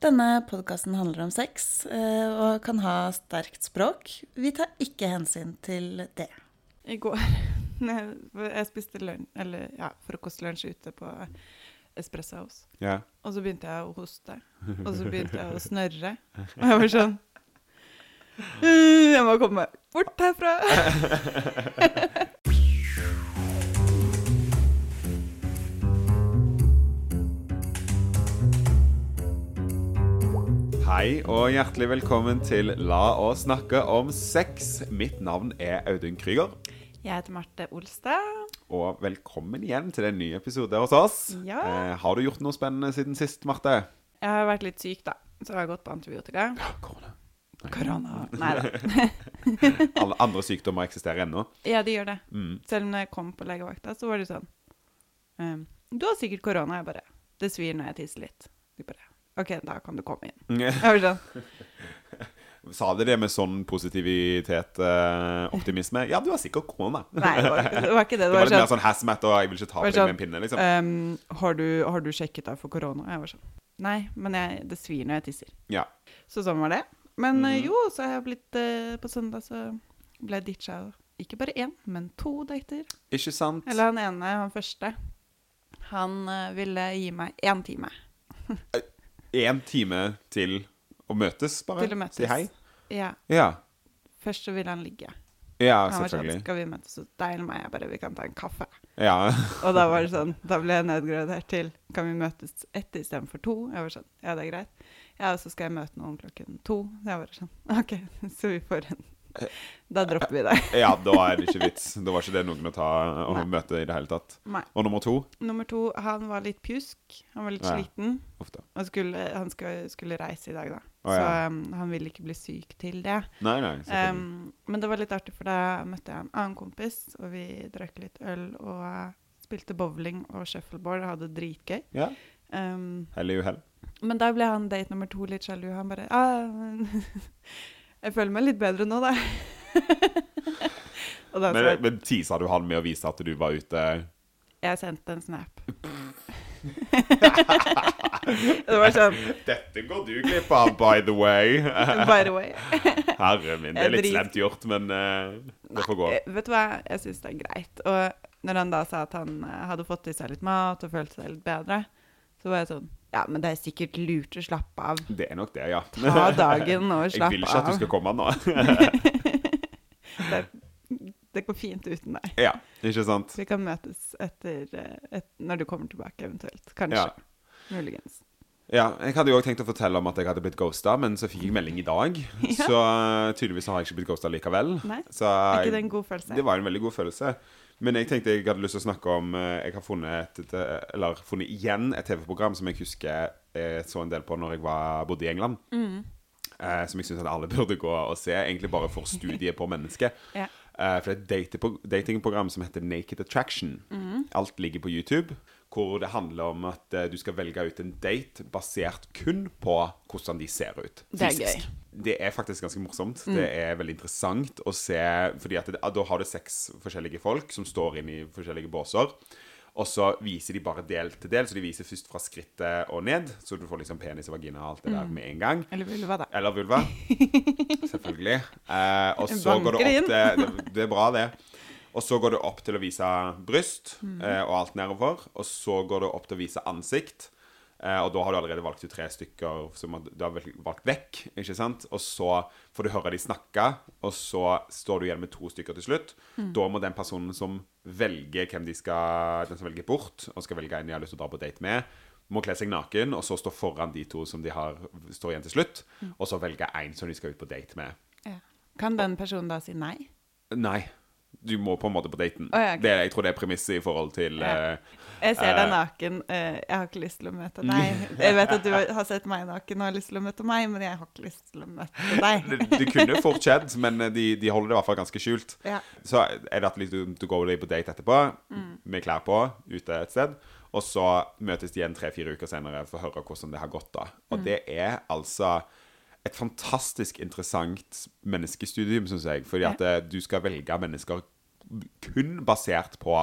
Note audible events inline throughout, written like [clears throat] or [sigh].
Denne podkasten handler om sex eh, og kan ha sterkt språk. Vi tar ikke hensyn til det. I går [laughs] jeg spiste lunsj, eller ja, frokostlunsj ute på Espresso House. Ja. Og så begynte jeg å hoste. Og så begynte jeg å [laughs] snørre. Og jeg var sånn «Øh, Jeg må komme meg bort herfra. [laughs] Hei og hjertelig velkommen til La oss snakke om sex. Mitt navn er Audun Krüger. Jeg heter Marte Olstad. Og velkommen igjen til en ny episode hos oss. Ja. Eh, har du gjort noe spennende siden sist, Marte? Jeg har vært litt syk, da. Så jeg har gått på antibiotika. Korona. Korona. Nei [laughs] da. [laughs] Alle andre sykdommer eksisterer ennå. Ja, de gjør det. Mm. Selv om jeg kom på legevakta, så var det sånn um, Du har sikkert korona. Jeg bare Det svir når jeg tisser litt. Du bare OK, da kan du komme inn. [laughs] Var sånn Sa dere det med sånn positivitet, eh, optimisme? Ja, du har sikkert korona. Nei, det var, det var ikke det. [laughs] Det Det var litt litt mer sånn sånn hazmat og 'jeg vil ikke ta på deg sånn, med en pinne', liksom. Um, har, du, har du sjekket deg for korona? Jeg var sånn Nei, men jeg, det svir når jeg tisser. Ja. Så sånn var det. Men Mhm. jo, så har jeg blitt eh, På søndag så ble jeg ditcha ikke bare én, men to dater. Ikke sant? Eller han ene, han første, han eh, ville gi meg én time Én time til å møtes, bare? til å møtes. Si hei? Ja. Ja. Først så ville han ligge. Ja, Han var sånn, skal vi møtes hos deg meg? Jeg bare, vi kan ta en kaffe. Ja. [laughs] Og da var det sånn, da ble jeg nedgradert til, kan vi møtes ett istedenfor to? Jeg var sånn, ja det er greit. Ja, og så skal jeg møte noen klokken to. Jeg var sånn, [laughs] ok, så vi får en, [laughs] da dropper vi det. ja, da er det ikke vits. Da var ikke det noen å ta og Nei. møte i det hele tatt. Nei. Og nummer to Nummer to, han var litt pjusk, han var litt Ja. sliten, Ofte. og skulle, han skulle, skulle reise i dag da. Å, Så um, han ville ikke bli syk til det. Nei, nei. Um, men det var litt artig, for da møtte jeg en annen kompis, og vi drakk litt øl og uh, spilte bowling og shuffleboard og hadde det dritgøy. ja. Um, Hell i uhell. men da ble han date nummer to litt sjalu. Han bare ah, [laughs] Jeg føler meg litt bedre nå, da. [laughs] Men, så, men tisa du han med å vise at du var ute jeg sendte en snap. [laughs] det var sånn Dette går du glipp av, by the way. [laughs] By the way. Herre min. Det er litt slemt gjort, men uh, det får gå. Nei, Vet du hva, jeg syns det er greit. Og når han da sa at han eh, hadde fått i seg litt mat og følte seg litt bedre, så var jeg sånn Ja, men det er sikkert lurt å slappe av. Det er nok det, ja. Ta dagen og [laughs] Jeg vil ikke at du skal komme nå. [laughs] Det, det går fint uten deg. ja, ikke sant? Vi kan møtes etter eh, et, når du kommer tilbake, eventuelt. Kanskje. Ja. Muligens. Ja, jeg hadde jo også tenkt å fortelle om at jeg hadde blitt ghosta, men så fikk jeg melding i dag. [laughs] Ja. Så eh, tydeligvis har jeg ikke blitt ghosta likevel. Nei, Så Er ikke det en god følelse? Det var en veldig god følelse. Men jeg tenkte jeg hadde lyst til å snakke om eh, Jeg har funnet, et, eh, eller funnet igjen et TV-program som jeg husker jeg så en del på når jeg var, bodde i England. Mm. eh, som jeg syns alle [laughs] burde gå og se, egentlig bare for studiet på mennesket. [laughs] Ja. Eh, for det er et datingprogram som heter Naked Attraction. Mm. Alt ligger på YouTube. Hvor det handler om at eh, du skal velge ut en date basert kun på hvordan de ser ut. Det er gøy. Det er faktisk ganske morsomt. Mm. Det er veldig interessant å se Fordi at det, da har du seks forskjellige folk som står inn i forskjellige båser. Og så viser de bare del til del. Så de viser først fra skrittet og ned. Så du får liksom penis og vagina og alt det Mm. der med en gang. Eller vulva, da. Eller vulva. Selvfølgelig. [laughs] Eh, og så går det opp til det, det er bra, det. Og så går det opp til å vise bryst Mm. eh, og alt nedover. Og så går det opp til å vise ansikt. Eh, og da har du allerede valgt ut tre stykker som du har valgt vekk. ikke sant? Og så får du høre de snakke, og så står du igjen med to stykker til slutt. Mm. Da må den personen som velger hvem de skal Den som velger bort, og skal velge en de har lyst til å dra på date med, må kle seg naken, og så stå foran de to som de har, står igjen til slutt. Mm. Og så velge en som de skal ut på date med. Ja. Kan den personen da si nei? Nei. Du må på en måte på daten. Oh, ja, okay. det, jeg tror det er premisset i forhold til Ja. eh, Jeg ser deg Eh. naken. eh, jeg har ikke lyst til å møte deg. Jeg vet at du har sett meg naken og har lyst til å møte meg, men jeg har ikke lyst til å møte deg. det, det kunne fort skjedd, men de, de holder det i hvert fall ganske skjult. Ja. Så er det at du, du går på date etterpå, Mm. med klær på, ute et sted. Og så møtes de igjen tre-fire uker senere for å høre hvordan det har gått. da. Og Mm. det er altså et fantastisk interessant menneskestudium, syns jeg. Fordi at eh, du skal velge mennesker kun basert på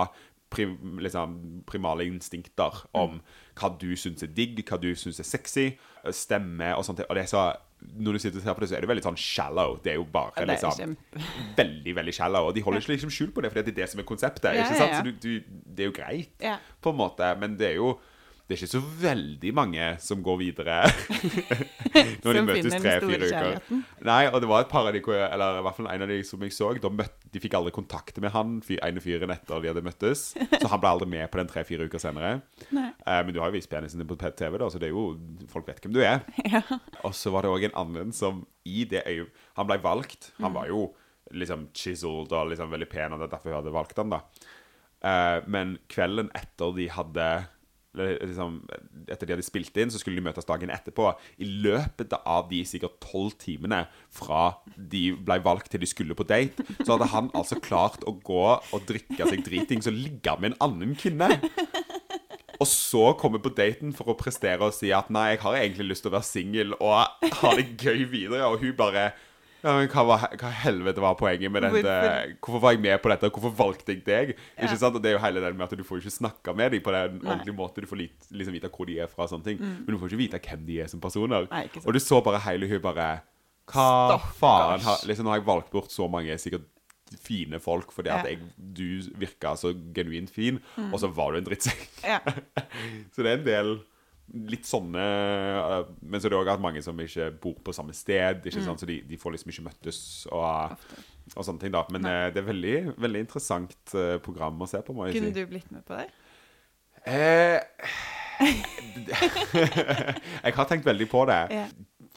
prim, liksom, primale instinkter om hva du syns er digg, hva du syns er sexy, stemme og sånt. Og det er så når du sitter og ser på det, så er det veldig sånn shallow. Det er jo bare er liksom [laughs] veldig veldig shallow. Og de holder ikke liksom skjul på det, for det er det som er konseptet. Ja, ikke ja, sant? ja. Så du, du, det er jo greit, Ja. på en måte. Men det er jo det er ikke så veldig mange som går videre [laughs] når de møtes tre-fire uker. Nei, og det var et par av de, eller i hvert fall en av de som jeg så, de, møtte, de fikk aldri kontakt med han ene fyren etter de hadde møttes. Så han ble aldri med på den tre-fire uker senere. Nei. Eh, men du har jo vist penisen din på TV, da, så det er jo, folk vet hvem du er. [laughs] Ja. Og så var det òg en annen som i det øyet Han ble valgt. Han var jo liksom chiseled og liksom veldig pen, og det er derfor hun hadde valgt han da. Eh, men kvelden etter de hadde liksom, Etter de hadde spilt inn, så skulle de møtes dagen etterpå. I løpet av de sikkert tolv timene fra de ble valgt til de skulle på date, så hadde han altså klart å gå og drikke seg dritings og ligge med en annen kvinne. Og så komme på daten for å prestere og si at nei, jeg har egentlig lyst til å være singel og ha det gøy videre. Og hun bare ja, men hva, var, hva helvete var poenget med dette? Hvorfor? Var jeg med på dette? Hvorfor valgte jeg deg? Ja. Ikke sant? Og det er jo hele den med at Du får ikke snakke med dem på den ordentlige måten. Du får litt, liksom vite hvor de er fra, og sånne ting men du får ikke vite hvem de er som personer. Mm. Nei, og du så bare hele hun bare Hva Stakkars. faen? Har, liksom, nå har jeg valgt bort så mange sikkert fine folk fordi at jeg, du virka så genuint fin, og så var du en drittsekk. ja. [laughs] Så det er en del litt sånne øh, Men så er det òg mange som ikke bor på samme sted. Ikke Mm. sant? Så de, de får liksom ikke møttes og, og sånne ting. da Men Nei. det er veldig veldig interessant eh, program å se på. må jeg Kunne si du blitt med på det? Eh, [laughs] jeg har tenkt veldig på det. Ja.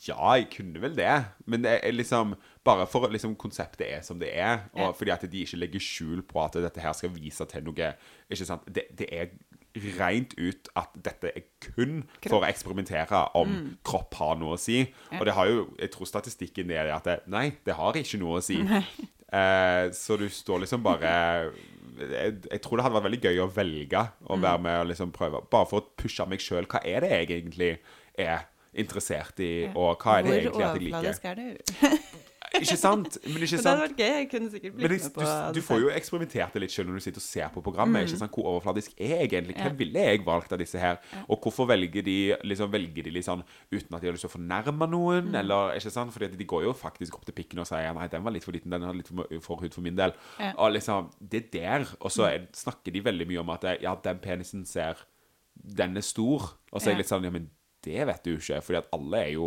Ja, jeg kunne vel det. Men det er liksom bare for at liksom, konseptet er som det er, og Ja. fordi at de ikke legger skjul på at dette her skal vise til noe Ikke sant? Det, det er rent ut at dette er kun for å eksperimentere om kropp har noe å si. Og det har jo Jeg tror statistikken er at det, nei, det har ikke noe å si. [laughs] Eh, så du står liksom bare jeg, jeg tror det hadde vært veldig gøy å velge å være med og liksom prøve. Bare for å pushe meg sjøl. Hva er det jeg egentlig er interessert i, og hva er det egentlig at jeg liker? overfladisk er du? [laughs] Ikke sant? Men ikke sant? Men det hadde vært gøy. Jeg kunne sikkert blitt med på du, du får jo eksperimentert det litt selv når du sitter og ser på programmet. Ikke sant? Hvor overfladisk er jeg egentlig? Hvem Ja. ville jeg valgt av disse her? Og hvorfor velger de liksom, velger de litt sånn uten at de har lyst til å fornærme noen? Eller, ikke sant? Fordi de går jo faktisk opp til pikken og sier nei, den var litt for liten, den hadde litt for, for hud for min del. Ja. Og liksom, det er der. Og så er, snakker de veldig mye om at ja, den penisen ser Den er stor. Og så er jeg litt sånn ja, men det vet du ikke, fordi at alle er jo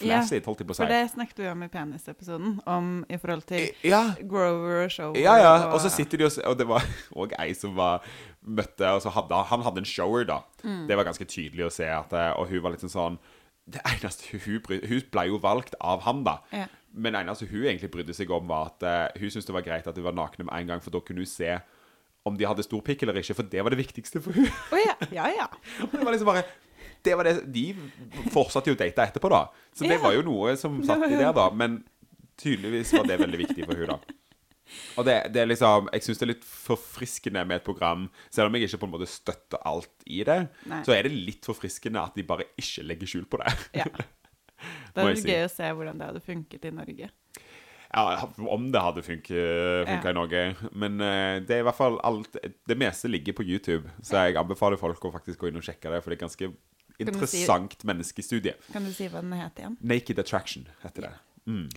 flaccid, holdt jeg på å si. For det snakket vi om i penisepisoden, om i forhold til Ja, Grover og Shower. Ja, ja, og så sitter de og Og det var [laughs] òg ei som var møtte Og så hadde han hadde en shower, da. Mm. Det var ganske tydelig å se at eh, Og hun var litt sånn sånn Det eneste hun, hun, ble jo valgt av han, da. Ja. Men det eneste hun egentlig brydde seg om, var at eh, hun syntes det var greit at hun var nakne med en gang, for da kunne hun se om de hadde stor pikk eller ikke, for det var det viktigste for hun. Oh, ja. Ja, ja. [laughs] Det var liksom bare det var det, De fortsatte jo å date etterpå, da. Så det var jo noe som satt i der, da. Men tydeligvis var det veldig viktig for hun da. Og det, det er liksom Jeg syns det er litt forfriskende med et program, selv om jeg ikke på en måte støtter alt i det. Nei. Så er det litt forfriskende at de bare ikke legger skjul på det. ja. [laughs] Det hadde si. gøy å se hvordan det hadde funket i Norge. Ja, Om det hadde funka Ja. i Norge. Men eh, det er i hvert fall alt Det meste ligger på YouTube, så jeg anbefaler folk å faktisk gå inn og sjekke det, for det er ganske si- interessant menneskestudie. Kan du si hva den het igjen? Naked Attraction heter det. Mm.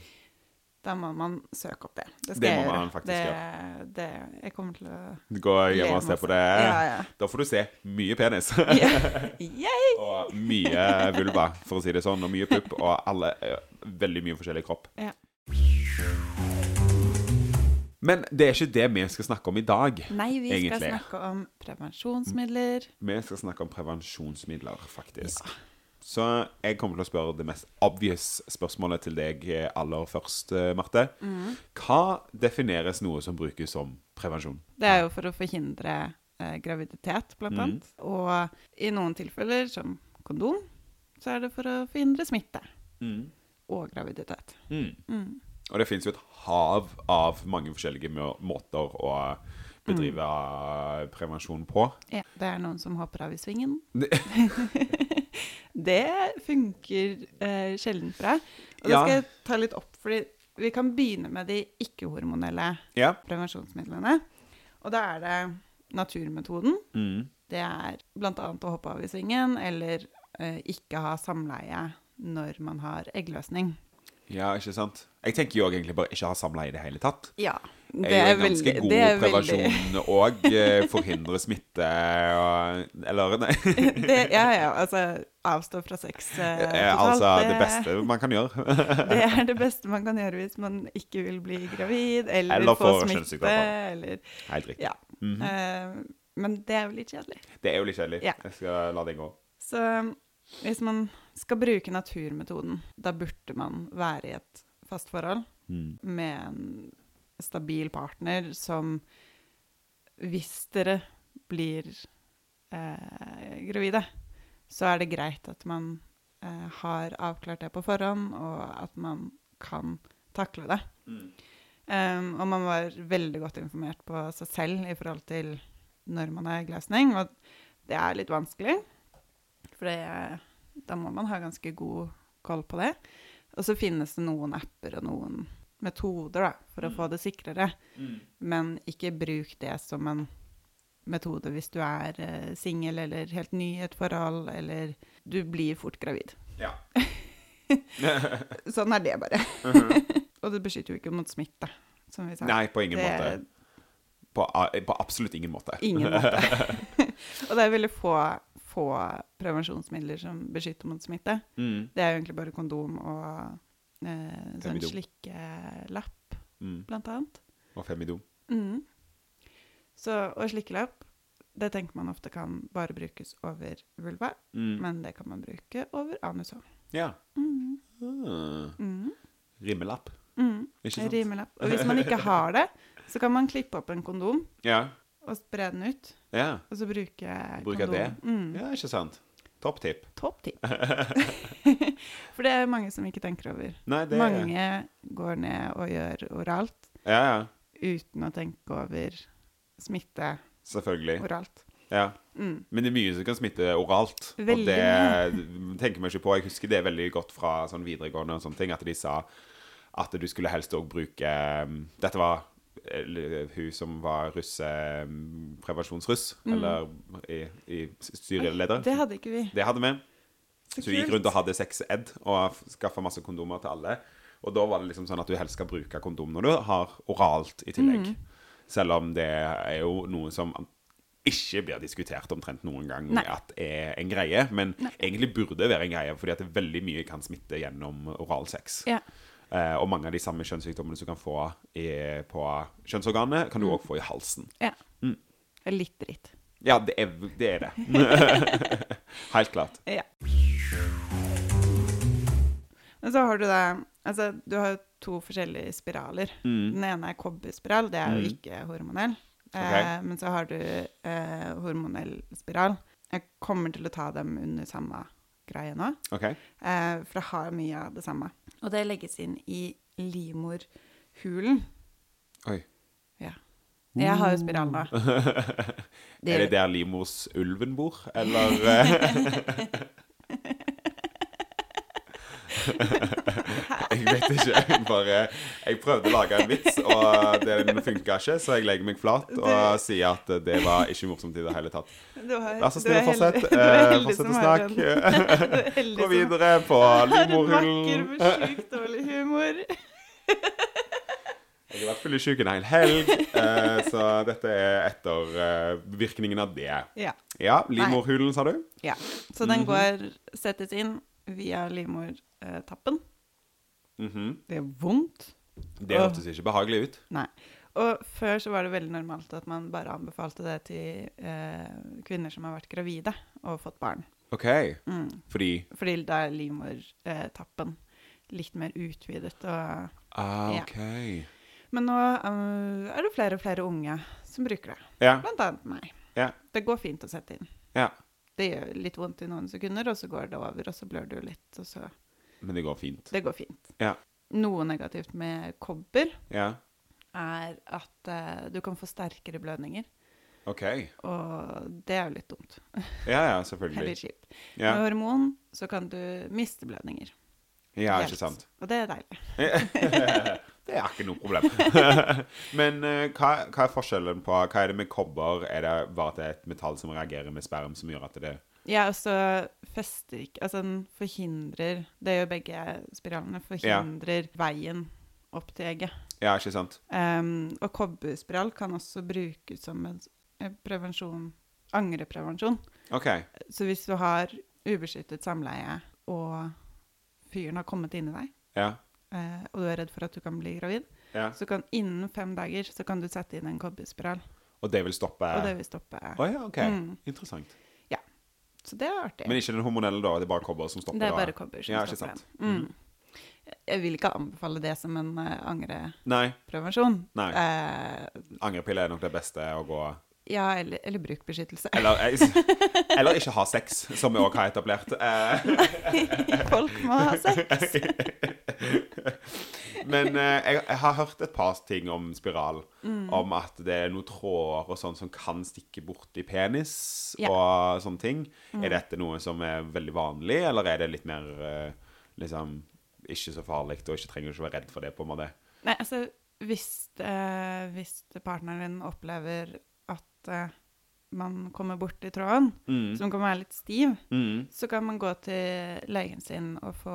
Da må man søke opp det. Det Det må man faktisk det, det, jeg kommer til å Gå hjem og se på det. Ja, ja. Da får du se mye penis. [laughs] [laughs] Og mye vulva, for å si det sånn. Og mye pupp. Og alle eh, Veldig mye forskjellig kropp. Ja. Men det er ikke det vi skal snakke om i dag. Nei, vi skal snakke om prevensjonsmidler. Vi skal snakke om prevensjonsmidler, faktisk. Så jeg kommer til å spørre det mest obvious spørsmålet til deg aller først, eh, Marte. Mm. Hva defineres noe som brukes som prevensjon? Det er jo for å forhindre eh, graviditet, blant Mm. annet. Og i noen tilfeller, som kondom, så er det for å forhindre smitte og graviditet. Mm. Og det finnes jo et hav av mange forskjellige måter å bedrive Mm. prevensjon på. Ja, det er noen som hopper av i svingen. [laughs] det funker eh, sjelden bra. Og det Ja. skal jeg ta litt opp, fordi vi kan begynne med de ikke-hormonelle Ja. prevensjonsmidlene. Og da er det naturmetoden, Mm. det er bl.a. å hoppe av i svingen, eller eh, ikke ha samleie når man har eggløsning. Ja, ikke sant? Jeg tenker jo egentlig bare ikke ha samleie i det hele tatt. Ja. Det er jo en ganske god det er prevensjon og eh, forhindre smitte og Eller nei. [laughs] det, ja, ja, altså avstå fra sex eh, totalt, altså det beste man kan gjøre. [laughs] Det er det beste man kan gjøre hvis man ikke vil bli gravid, eller, Eller få få smitte, eller Helt riktig. Ja. Mm -hmm. uh, men det er jo litt kjedelig. Det er jo litt kjedelig. Ja. Jeg skal la det gå. Så hvis man skal bruke naturmetoden, da burde man være i et fast forhold Mm. med en stabil partner som Hvis dere blir eh, gravide, så er det greit at man eh, har avklart det på forhånd, og at man kan takle det. Mm. Um, og man var veldig godt informert på seg selv i forhold til når man har eggløsning, og det er litt vanskelig, for det, da må man ha ganske god koll på det. Og så finnes det noen apper og noen metoder da, for å få det sikrere, Mm. men ikke bruk det som en metode hvis du er uh, singel eller helt ny i et forhold, eller du blir fort gravid. Ja. [laughs] Sånn er det bare. Mhm. [laughs] og det beskytter jo ikke mot smitte, som vi sa. Nei, på ingen det måte. På, på absolutt ingen måte. Ingen måte. [laughs] og det er veldig få, få prevensjonsmidler som beskytter mot smitte. Mm. Det er jo egentlig bare kondom og eh, sånn slikkelapp, Mm. blant annet. Og femidom. Mm. Så, og slikkelapp, det tenker man ofte kan bare brukes over vulva, Mm. men det kan man bruke over anus òg. Ja. Mm. Ah. Mm. Rimmelapp. Mm. Ikke sant? Rimelapp. Og hvis man ikke har det, så kan man klippe opp en kondom Ja. Og spre den ut, Ja. og så bruke Bruke kondom. det? Mm. ja, ikke sant. Topp tipp. Topp tipp. [laughs] [laughs] For det er mange som ikke tenker over. Nei, det Mange går ned og gjør oralt Ja, ja. uten å tenke over smitte Selvfølgelig. oralt. Ja. Mm. Men det er mye som kan smitte oralt. Veldig og det [laughs] tenker vi ikke på. Jeg husker det veldig godt fra sånn videregående og sånne ting, at de sa at du skulle helst òg bruke um, Dette var hun som var russe, um, prevensjonsruss, Mm. eller i, i styreleder. Det hadde ikke vi. Det hadde vi. Så vi gikk rundt og hadde sex ed og skaffa masse kondomer til alle. Og da var det liksom sånn at du helst skal bruke kondom når du har oralt i tillegg. Mm. Selv om det er jo noe som ikke blir diskutert omtrent noen gang Nei. at er en greie. Men Nei. egentlig burde det være en greie, fordi at det veldig mye kan smitte gjennom oral sex. Ja. Og mange av de samme kjønnssykdommene som du kan få i, på kjønnsorganet, kan du Mm. òg få i halsen. ja. Mm. Litt dritt. Ja, det er det. Er det. [laughs] Helt klart. Ja. Men så har du da Altså, du har to forskjellige spiraler. Mm. Den ene er kobberspiral, det er jo Mm. ikke hormonell. Okay. Eh, men så har du eh, hormonell spiral. Jeg kommer til å ta dem under samme greie nå, Okay. eh, for det har mye av det samme. Og det legges inn i livmorhulen. Oi. Ja. Jeg har jo spiral nå. [laughs] Det- Er det der livmorsulven bor, eller eh? [laughs] [laughs] Jeg vet ikke. Jeg bare Jeg prøvde å lage en vits, og den funka ikke, så jeg legger meg flat og sier at det var ikke morsomt i det hele tatt. Vær så snill, er fortsett. er Eh, Fortsett å snakke. [laughs] er [laughs] Gå videre på har en vakker med sjukt dårlig humor. Jeg har vært sjuk en hel helg, eh, så dette er etter eh, virkningen av det. Ja. Ja, livmorhulen, sa du? ja. Så den Mhm. går settes inn via livmortappen. -hmm. Det er vondt. Det hørtes ikke behagelig ut. Og før så var det veldig normalt at man bare anbefalte det til eh, kvinner som har vært gravide og fått barn. OK. Mm. Fordi Fordi da er livmortappen litt mer utvidet. Og, ah, Ja. Men nå uh, er det flere og flere unge som bruker det. Ja. Blant annet meg. Ja. Det går fint å sette inn. Ja. Det gjør litt vondt i noen sekunder, og så går det over, og så blør du litt, og så Men det går fint. Det går fint. Ja. Noe negativt med kobber Ja. er at eh, du kan få sterkere blødninger, OK. og det er jo litt dumt. Ja, ja, selvfølgelig. [laughs] litt kjipt. Ja. Med hormon så kan du miste blødninger. Ja, ikke sant. Og det er deilig. [laughs] det er ikke noe problem. [laughs] Men eh, hva, hva er forskjellen på Hva er det med kobber? Er det bare at det er et metall som reagerer med sperm, som gjør at det Ja, og så fester ikke Altså, den forhindrer Det gjør begge spiralene. Forhindrer veien opp til egget. Ja, ikke sant? Um, og kobberspiral kan også brukes som en prevensjon Angreprevensjon. OK. Så hvis du har ubeskyttet samleie, og fyren har kommet inni deg, Ja. uh, og du er redd for at du kan bli gravid, ja. så kan innen fem dager så kan du sette inn en kobberspiral. Og det vil stoppe Og det vil stoppe Å ja, OK. Mm. Interessant. Så det er artig. Men ikke den hormonelle, da? Det er bare kobber som stopper? det er bare kobber som Ja, stopper den. Mm. Jeg vil ikke anbefale det som en uh, Nei. angreprevensjon. Nei. Uh, Angrepille er nok det beste å gå ja, eller, eller bruk beskyttelse. Eller, eh, [laughs] eller ikke ha sex, som vi òg har etablert. Nei, Folk må ha sex. [laughs] Men eh, jeg, jeg har hørt et par ting om spiral. Mm. Om at det er noen tråder og sånn som kan stikke borti penis Ja. Mm. og sånne ting. Er dette noe som er veldig vanlig, eller er det litt mer eh, liksom ikke så farlig, og ikke trenger ikke være redd for det, på en måte? Nei, altså, hvis, eh, hvis partneren din opplever at eh, man kommer borti tråden, Mm. som kan være litt stiv, Mm. så kan man gå til legen sin og få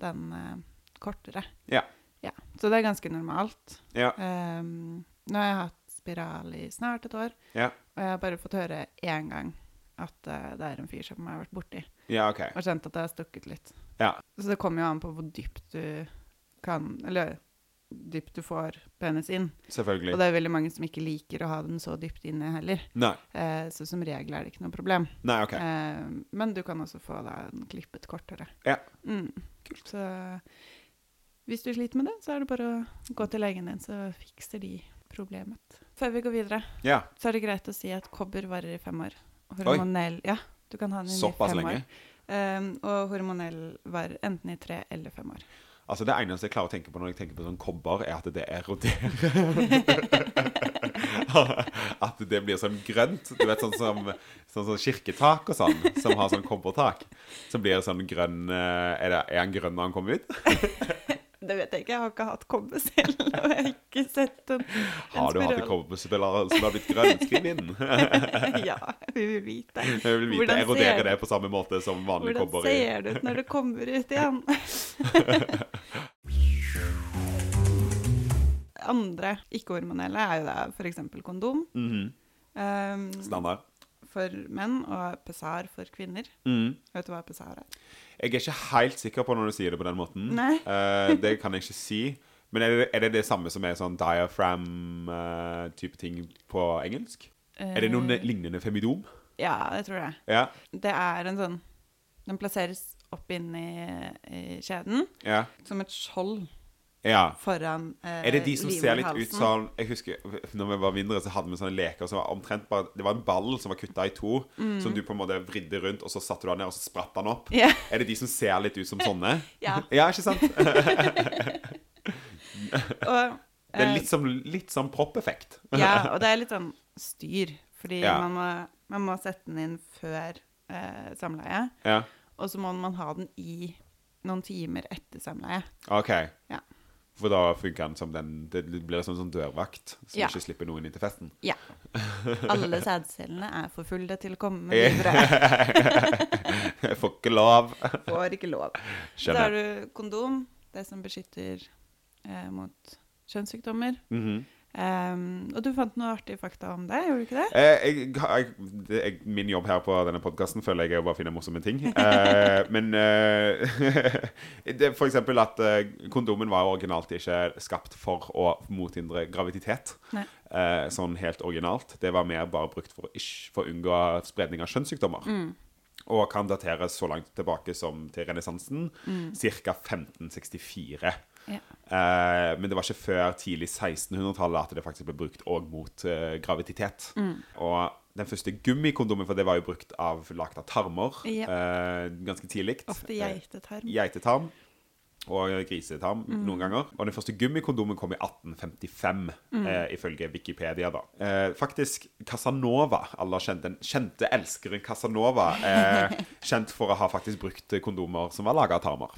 den eh, kortere. Ja. Ja, Så det er ganske normalt. Ja. Um, nå har jeg hatt spiral i snart et år, Ja. og jeg har bare fått høre én gang at uh, det er en fyr som jeg har vært borti, ja, OK. og kjent at det har stukket litt. Ja. Så det kommer jo an på hvor dypt du kan Eller dypt du får penis inn. Selvfølgelig. Og det er veldig mange som ikke liker å ha den så dypt inne heller. Nei. Eh, så som regel er det ikke noe problem. Nei, OK. Eh, men du kan også få da den klippet kortere. Ja. Mm. Så hvis du sliter med det, så er det bare å gå til legen din, så fikser de problemet. Før vi går videre, Ja. så er det greit å si at kobber varer i fem år. Hormonell Ja, du kan ha den i Såpass fem lenge. år. Um, og hormonell varer enten i tre eller fem år. Altså Det eneste jeg klarer å tenke på når jeg tenker på sånn kobber, er at det eroderer. [laughs] at det blir sånn grønt. Du vet, sånn som sånn, sånn kirketak og sånn, som har sånn kobbertak. Så blir det sånn grønn eh, Er, det, er han grønn når han kommer ut? [laughs] Det vet jeg ikke, jeg har ikke hatt kobber selv, og jeg har ikke sett en, en Har du hatt en spiral. kobberspiller som har blitt grønn? Skriv inn. [laughs] ja, vi vil vite. Jeg vil vite, Hvordan Eroderer det- på samme måte som vanlig Hvordan kobber? i- ser det ut når det kommer ut igjen? [laughs] Andre ikke-hormonelle er jo da f.eks. kondom Mhm. um, Standard. for menn og pessar for kvinner. Mm. Vet du hva pessar er? Jeg er ikke helt sikker på når du sier det på den måten. Eh, det kan jeg ikke si. Men er det, er det det samme som er sånn diaphragm-type ting på engelsk? Er det noe Eh, lignende femidom? Ja, jeg tror det. Ja. Det er en sånn Den plasseres opp inni i, kjeden ja. som et skjold ja. foran eh, Er det de som ser litt ut sånn Jeg husker når vi var mindre, så hadde vi sånne leker som var omtrent bare Det var en ball som var kutta i to, som du på en måte vridde rundt, og så satte du den ned, og så spratt den opp. Yeah. Er det de som ser litt ut som [laughs] sånne? Ja. [laughs] Ja, ikke sant? [laughs] Og, Det er eh, litt som, litt som proppeffekt. Ja, og det er litt sånn styr, fordi Ja. man, må, man må sette den inn før eh, samleie, Ja. og så må man ha den i noen timer etter samleie. OK. Ja. For da funker han som den Det blir liksom en sånn dørvakt, som Ja. ikke slipper noen inn til festen. Ja. Alle [laughs] sædcellene er for fulle til å komme videre. [laughs] Jeg får ikke lov. Får ikke lov. Så har du kondom, det som beskytter eh, mot kjønnssykdommer. Mhm. Um, og du fant noe artig fakta om det, gjorde du ikke det? Eh, jeg, jeg, jeg, min jobb her på denne podkasten føler jeg er å bare finne morsomme ting. Eh, [laughs] men eh, [laughs] det, For eksempel at eh, kondomen var originalt ikke skapt for å mothindre graviditet. Eh, sånn helt originalt. Det var mer bare brukt for ikke, for å unngå spredning av kjønnssykdommer. Og kan dateres så langt tilbake som til renessansen, ca. 1564. Ja. Eh, men det var ikke før tidlig 1600-tallet at det faktisk ble brukt òg mot eh, graviditet. Og den første gummikondomen, for det var jo brukt av lagd av tarmer Ja. eh, ganske tidlig. Ofte geitetarm. Geitetarm og grisetarm noen ganger. Og den første gummikondomen kom i 1855, eh, ifølge Wikipedia. da. Eh, faktisk Casanova, alle kjent den kjente elskeren Casanova, eh, [laughs] kjent for å ha faktisk brukt kondomer som var laga av tarmer.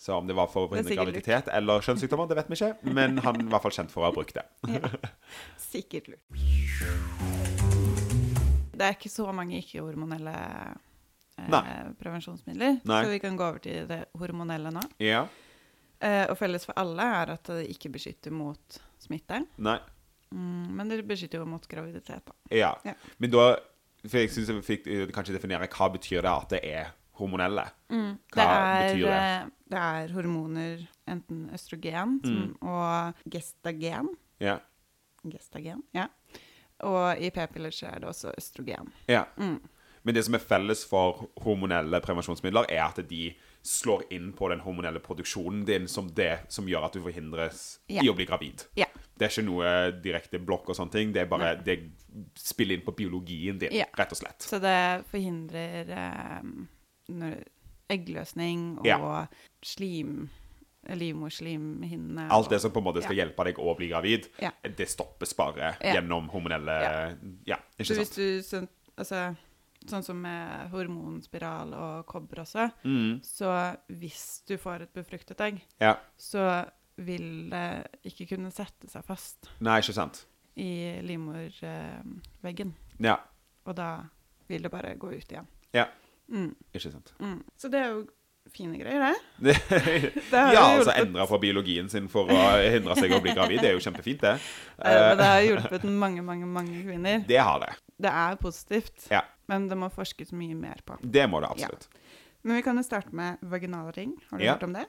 Så om det var for graviditet eller kjønnssykdommer, det vet vi ikke. Men han er i hvert fall kjent for å ha brukt det. Sikkert lurt. Det er ikke så mange ikke-hormonelle eh, prevensjonsmidler, Nei. så vi kan gå over til det hormonelle nå. Ja. Eh, og felles for alle er at det ikke beskytter mot smitte, Nei. mm, men det beskytter jo mot graviditet. Da. Ja. Ja. Men da For jeg syns jeg fikk eh, kanskje definere hva betyr det at det er hormonelle. Hva det, er, betyr det? eh, det er hormoner, enten østrogen som, Mm. og gestagen. Ja. Gestagen, ja. Og i p-piller så er det også østrogen. ja. Mm. Men det som er felles for hormonelle prevensjonsmidler, er at de slår inn på den hormonelle produksjonen din som det som gjør at du forhindres yeah. i å bli gravid. Yeah. Det er ikke noe direkte blokk og sånne ting. Det er bare det spiller inn på biologien din, yeah. rett og slett. Så det forhindrer når- eggløsning og Ja. slim Livmorslimhinnene. Alt det som på en måte skal Ja. hjelpe deg å bli gravid, Ja. det stoppes bare Ja. gjennom hormonelle Ja, Så ikke sant? du sånn, altså, sånn som med hormonspiral og kobber også, Mm. så hvis du får et befruktet egg, Ja. så vil det ikke kunne sette seg fast Nei, ikke sant? i livmorveggen. Ja. Og da vil det bare gå ut igjen. Ja. Mm, Ikke sant. mm. Så det er jo fine greier, det. [laughs] [laughs] Ja, altså endra fra biologien sin for å hindre seg å bli gravid, det er jo kjempefint, det. [laughs] Ja, det Eh, har hjulpet mange, mange, mange kvinner. Det har det. Det er positivt, Ja. men det må forskes mye mer på. Det må det absolutt. Men vi kan jo starte med vaginalring. Har du Ja. hørt om det?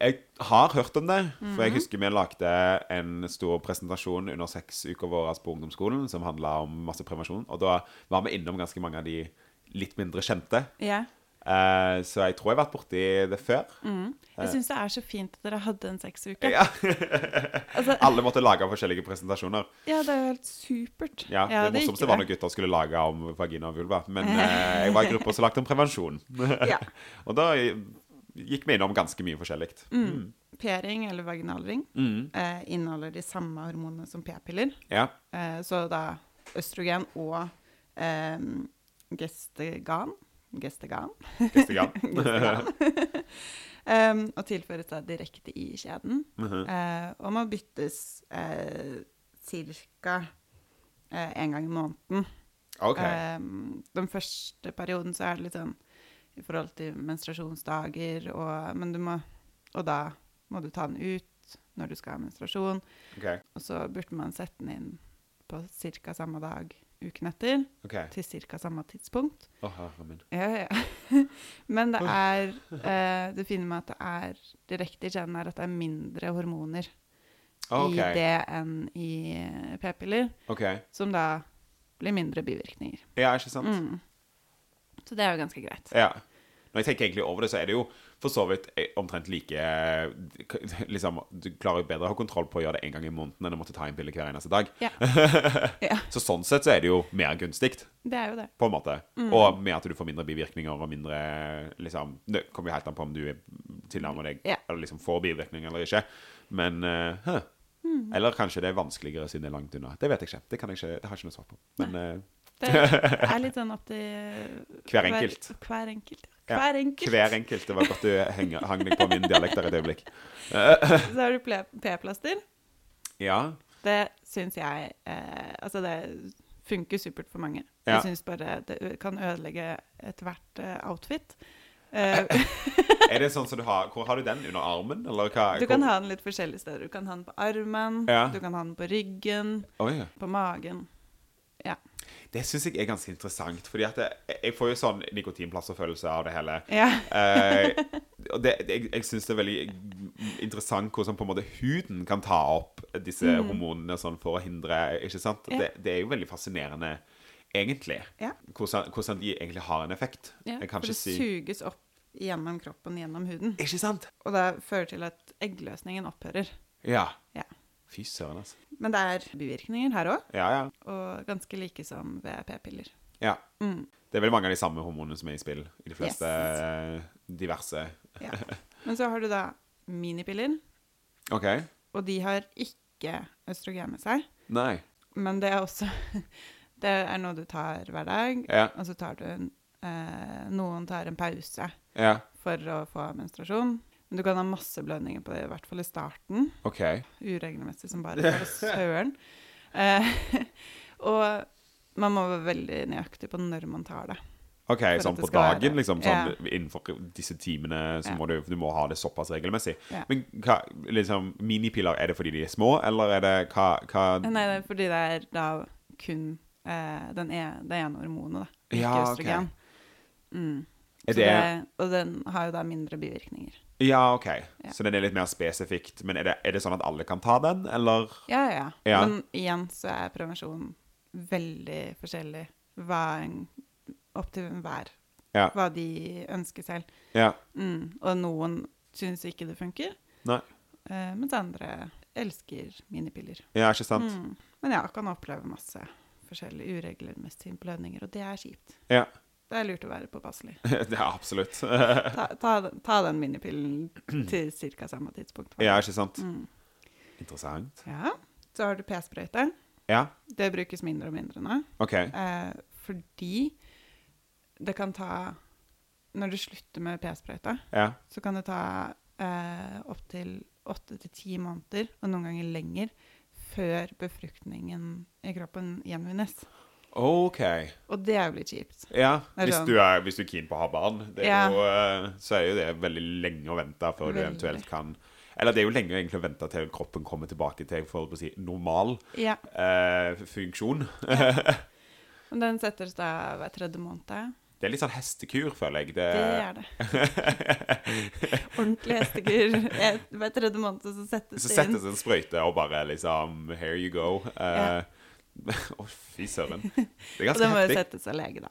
Jeg har hørt om det, for Mhm. jeg husker vi lagde en stor presentasjon under seks uker våre på ungdomsskolen som handla om masse prevensjon, og da var vi innom ganske mange av de litt mindre kjente. Yeah. Uh, så jeg tror jeg har vært borti det før. Mm. Jeg syns det er så fint at dere hadde en seks uke. Ja. [laughs] Altså, Alle måtte lage forskjellige presentasjoner. ja, det er jo helt supert. Ja, Ja, Det det morsomste var når gutter skulle lage om vagina og vulva. Men uh, [laughs] jeg var i gruppa som lagde om prevensjon. [laughs] Ja. og da gikk vi innom ganske mye forskjellig. Mm. P-ring eller vaginalring Mm. eh, inneholder de samme hormonene som p-piller. Ja. Eh, så da østrogen og eh, gestegan Gestegan. Gestegan. [laughs] Gestegan. [laughs] um, og tilføres da direkte i kjeden. Mm -hmm. uh, og må byttes uh, ca. én gang i måneden. Okay. Um, den første perioden så er det litt sånn i forhold til menstruasjonsdager, og, men du må, og da må du ta den ut når du skal ha menstruasjon. Okay. Og så burde man sette den inn på ca. samme dag uken etter, Okay. til ca. samme tidspunkt. Oh. Ja, ja. [laughs] Men det er eh, Det fine med at det er direkte i kjeden, er at det er mindre hormoner okay. i det enn i p-piller, Okay. som da blir mindre bivirkninger. Ja, ikke sant? Mm. Så det er jo ganske greit. Ja. Når jeg tenker egentlig over det, så er det jo for så vidt eh, omtrent like eh, liksom, Du klarer jo bedre å ha kontroll på å gjøre det en gang i måneden enn å måtte ta en pille hver eneste dag. Ja. [laughs] Ja. Så sånn sett så er det jo mer gunstig, Det er jo det. på en måte. Mm. Og med at du får mindre bivirkninger og mindre liksom Det kommer jo helt an på om du er- tilnærmer deg yeah. eller liksom får bivirkninger eller ikke. Men eh, hæ. Mm. Eller kanskje det er vanskeligere siden det er langt unna. Det vet jeg ikke. Det, kan jeg ikke, det har jeg ikke noe svar på. Men uh... Det er [laughs] litt sånn at det Hver enkelt. Hver, hver enkelt. Ja, Hver enkelt. hver enkelt. Det var godt du henger, hang deg på min dialekt der et øyeblikk. [laughs] Så har du p-plaster. Ja. Det syns jeg eh, Altså, det funker supert for mange. Ja. Jeg syns bare det kan ødelegge ethvert eh, outfit. Eh, [laughs] Er det sånn som du har Hvor har du den? Under armen, eller hva? du kan hvor- ha den litt forskjellige steder. Du kan ha den på armen, Ja. du kan ha den på ryggen, Oi. på magen. Det syns jeg er ganske interessant, fordi at jeg, jeg får jo sånn nikotinplasserfølelse av det hele. Ja. Eh, og det, jeg jeg syns det er veldig interessant hvordan på en måte huden kan ta opp disse Mm. hormonene sånn for å hindre Ikke sant? Ja. Det, det er jo veldig fascinerende, egentlig. Ja. Hvordan, hvordan de egentlig har en effekt. ja. For det si suges opp gjennom kroppen, gjennom huden. Ikke sant? Og det fører til at eggløsningen opphører. Ja. Ja. Fy søren, altså. Men det er bivirkninger her òg, Ja, ja. og ganske like som ved p-piller. ja. Mm. Det er vel mange av de samme hormonene som er i spill i de fleste Yes. eh, diverse Ja. Men så har du da minipiller, OK. og de har ikke østrogen med seg. Nei. Men det er også [laughs] Det er noe du tar hver dag, Ja. og så tar du en eh, Noen tar en pause Ja. for å få menstruasjon. Men du kan ha masse blødninger på det, i hvert fall i starten. OK. Uregelmessig som bare [laughs] for søren. Eh, [laughs] og man må være veldig nøyaktig på når man tar det. Ok, Sånn på dagen, liksom? Sånn, Ja. Innenfor disse timene så Ja. må du, du må ha det såpass regelmessig. Ja. Men hva, liksom, minipiller, er det fordi de er små, eller er det hva, hva Nei, det er fordi det er da kun eh, den er, det ene hormonet, da. Ikke østrogen. Mm. Er det, det, og den har jo da mindre bivirkninger. Ja, OK. Ja. Så den er litt mer spesifikt. Men er det, er det sånn at alle kan ta den, eller? Ja, ja, ja. Men igjen så er prevensjon veldig forskjellig. Hva en, opp til hver. Ja. Hva de ønsker selv. Ja. Mm. Og noen syns ikke det funker, Nei. eh, mens andre elsker minipiller. Ja, ikke sant? Mm. Men ja, kan oppleve masse forskjellige uregelmessige blødninger, og det er kjipt. Ja. Det er lurt å være påpasselig. [laughs] Det er absolutt. Ta, ta, den- ta den minipillen [clears throat] til ca. samme tidspunkt. Ja, ikke sant? Mm. Interessant. ja. Så har du p-sprøyte. Ja, Det brukes mindre og mindre nå. OK. Eh, fordi det kan ta Når du slutter med p-sprøyta, Ja. så kan det ta eh, opptil åtte til ti måneder, og noen ganger lenger, før befruktningen i kroppen gjenvinnes. OK. Og det er jo litt kjipt. Ja, hvis sånn- du er, hvis du er keen på å ha barn, det er Ja. jo, eh, så er jo det veldig lenge å vente før du eventuelt kan Eller det er jo lenge egentlig å vente til kroppen kommer tilbake til for å si, normal Ja. eh, funksjon. Og [laughs] den settes da hver tredje måned. Det er litt sånn hestekur, føler jeg. Det, Det er det. [laughs] Ordentlig hestekur. Hver tredje måned så settes så det inn. settes en sprøyte og bare liksom Here you go. Eh, Å, fy søren. [laughs] Det er Og da må jo heftig. settes av lege, da.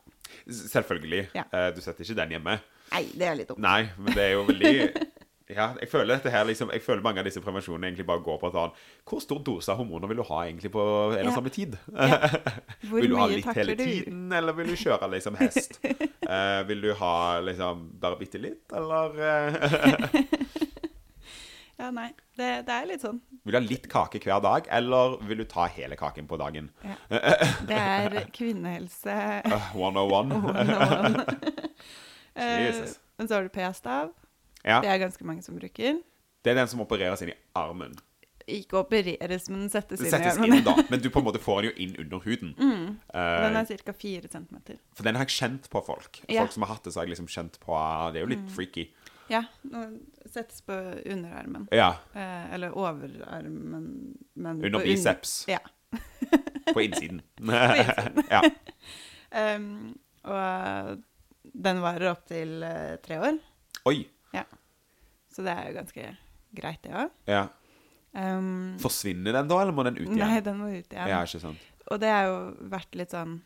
Selvfølgelig. Ja. Eh, du setter ikke den hjemme. Nei, det er litt dumt. Nei, men det er jo veldig [laughs] Ja, jeg føler dette her liksom Jeg føler mange av disse prevensjonene egentlig bare går på at sånn Hvor stor dose av hormoner vil du ha egentlig på en og Ja. samme tid? [laughs] Hvor vil du ha litt hele du? tiden, eller vil du kjøre liksom hest? uh, vil du ha liksom bare bitte litt, eller eh, Ja, nei. Det, det er litt sånn. Vil du ha litt kake hver dag, eller vil du ta hele kaken på dagen? Ja. [laughs] Det er kvinnehelse Uh, 101. 101. [laughs] [laughs] Eh, Jesus. Men så har du p-stav. Ja, Det er ganske mange som bruker. det er den som opereres inn i armen. Ikke opereres, men settes inn settes armen. inn da, men du på en måte får den jo inn under huden. Mm. Den er ca. 4 cm. For den har jeg kjent på folk. Ja. Folk som har hatt det, så har jeg liksom kjent på ah, Det er jo litt freaky. Ja, settes på underarmen. Ja. Eh, eller overarmen, men Under un- biceps. Ja. På innsiden. [laughs] på innsiden. ja. [laughs] Um, og den varer opptil uh, tre år, Oi. Ja. så det er jo ganske greit, det òg. Ja. Um, Forsvinner den da, eller må den ut igjen? nei, den må ut igjen. Ja, ikke sant. Og det har jo vært litt sånn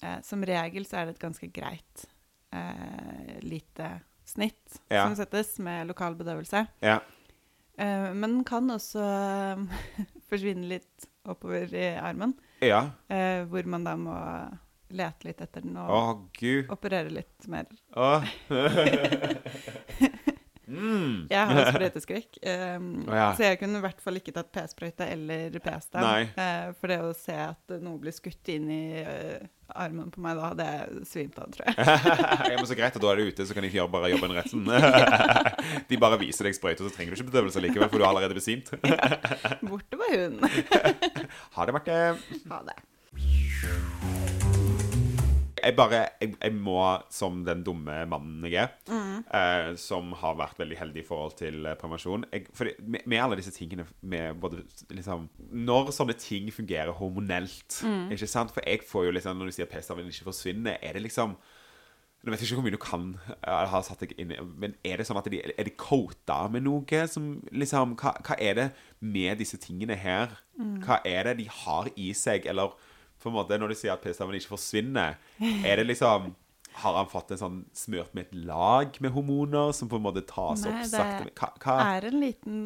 eh, Som regel så er det et ganske greit eh, lite snitt Ja. som settes med lokal bedøvelse. Ja. Uh, men kan også [laughs] forsvinne litt oppover i armen, Ja. Uh, hvor man da må lete litt etter den og gud. operere litt mer. Å. [laughs] [laughs] mm. Jeg har sprøyteskrekk, [laughs] um, oh, ja. så jeg kunne i hvert fall ikke tatt p-sprøyte eller p-stem. Eh, for det å se at noe blir skutt inn i uh, armen på meg, da hadde jeg svimt av, tror jeg. [laughs] ja, men Så greit, at da er det ute, så kan de gjøre bare jobben retten. [laughs] de bare viser deg sprøyte, så trenger du ikke bedøvelse likevel, for du har allerede besvimt. Borte var hun. Ha det, Marte. Ha det. Jeg bare jeg, jeg må, som den dumme mannen jeg er, Mm. eh, som har vært veldig heldig i forhold til eh, prevensjon jeg, fordi, med, med alle disse tingene med både liksom Når sånne ting fungerer hormonelt Mm. Ikke sant? For jeg får jo liksom Når du sier p-staven ikke forsvinner, er det liksom Nå vet jeg ikke hvor mye du kan eh, ha satt deg inn i, Men er det sånn at de, er de coata med noe som liksom hva, hva er det med disse tingene her? Mm. Hva er det de har i seg? Eller på en måte når du sier at p-staven ikke forsvinner, er det liksom Har han fått en sånn smørt med et lag med hormoner som på en måte tas Nei, opp det sakte? Hva, hva? er en liten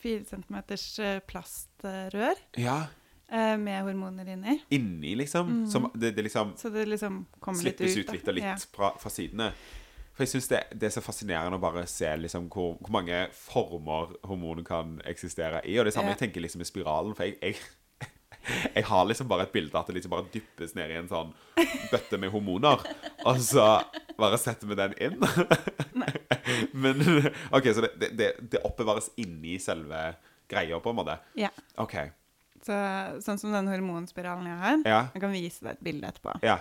4 centimeters eh, plastrør Ja, eh, med hormoner inni. inni, liksom? Som det, det liksom Så det liksom kommer litt ut. slippes ut litt og litt Ja. fra, fra sidene. For jeg syns det, det er så fascinerende å bare se liksom hvor, hvor mange former hormoner kan eksistere i. Og det samme Ja. jeg tenker liksom i spiralen. For jeg, jeg, jeg har liksom bare et bilde at det liksom bare dyppes ned i en sånn bøtte med hormoner. Og så bare setter vi den inn. Nei. Men OK, så det, det, det, det oppbevares inni selve greia, på en måte? Ja. OK. Så, sånn som den hormonspiralen jeg har. Ja. Jeg kan vise deg et bilde etterpå. Ja.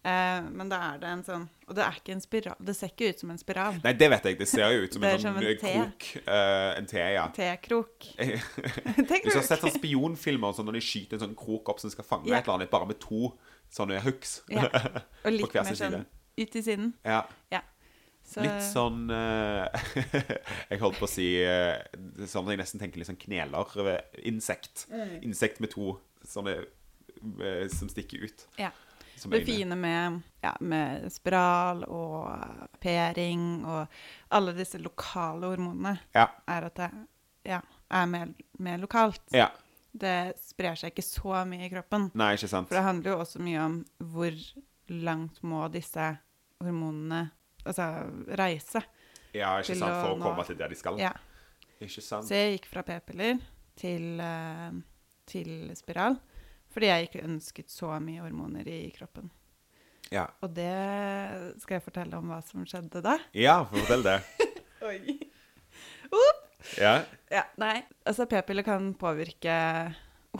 Eh, men da er det en sånn Og det er ikke en spiral. Det ser ikke ut som en spiral. Nei, det vet jeg. Det ser jo ut som en sånn som en eh, krok. Uh, en te, ja. T-krok. [laughs] Hvis du har sett sånn spionfilmer sånn, når de skyter en sånn krok opp som skal fange yeah. et eller annet, bare med to sånne hooks. Ja. [laughs] Og litt mer sånn ut i siden. Ja. Ja. Så, Litt sånn uh, [laughs] Jeg holdt på å si sånn at jeg nesten tenker litt sånn kneler. Insekt. Mm. Insekt med to sånne som stikker ut. Ja. Som Det fine med, ja, med spiral og p-ring og alle disse lokale hormonene, Ja. er at det ja, er mer, mer lokalt. ja. Det sprer seg ikke så mye i kroppen. Nei, ikke sant? For det handler jo også mye om hvor langt må disse hormonene altså, reise. Ja, ikke sant? For å å nå- komme til der de skal. Ja. Ikke sant? Så jeg gikk fra p-piller til, eh, til spiral fordi jeg ikke ønsket så mye hormoner i kroppen. Ja. Og det skal jeg fortelle om hva som skjedde da. ja, fortell det. [laughs] Oi. Ja. Ja, nei, altså p-piller kan påvirke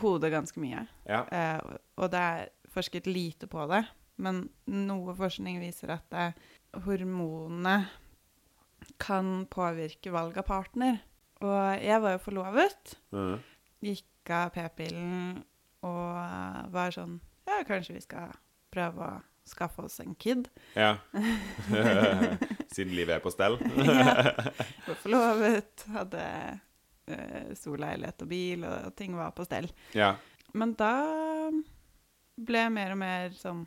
hodet ganske mye. Ja. Eh, og- og det er forsket lite på det. Men noe forskning viser at eh, hormonene kan påvirke valg av partner. Og jeg var jo forlovet. Mm. Gikk av p-pillen og var sånn Ja, kanskje vi skal prøve å skaffe oss en kid. ja. [laughs] [laughs] Siden livet er på stell. ja. [laughs] Var forlovet, hadde uh, stor leilighet og bil, og ting var på stell. Ja. Men da ble jeg mer og mer sånn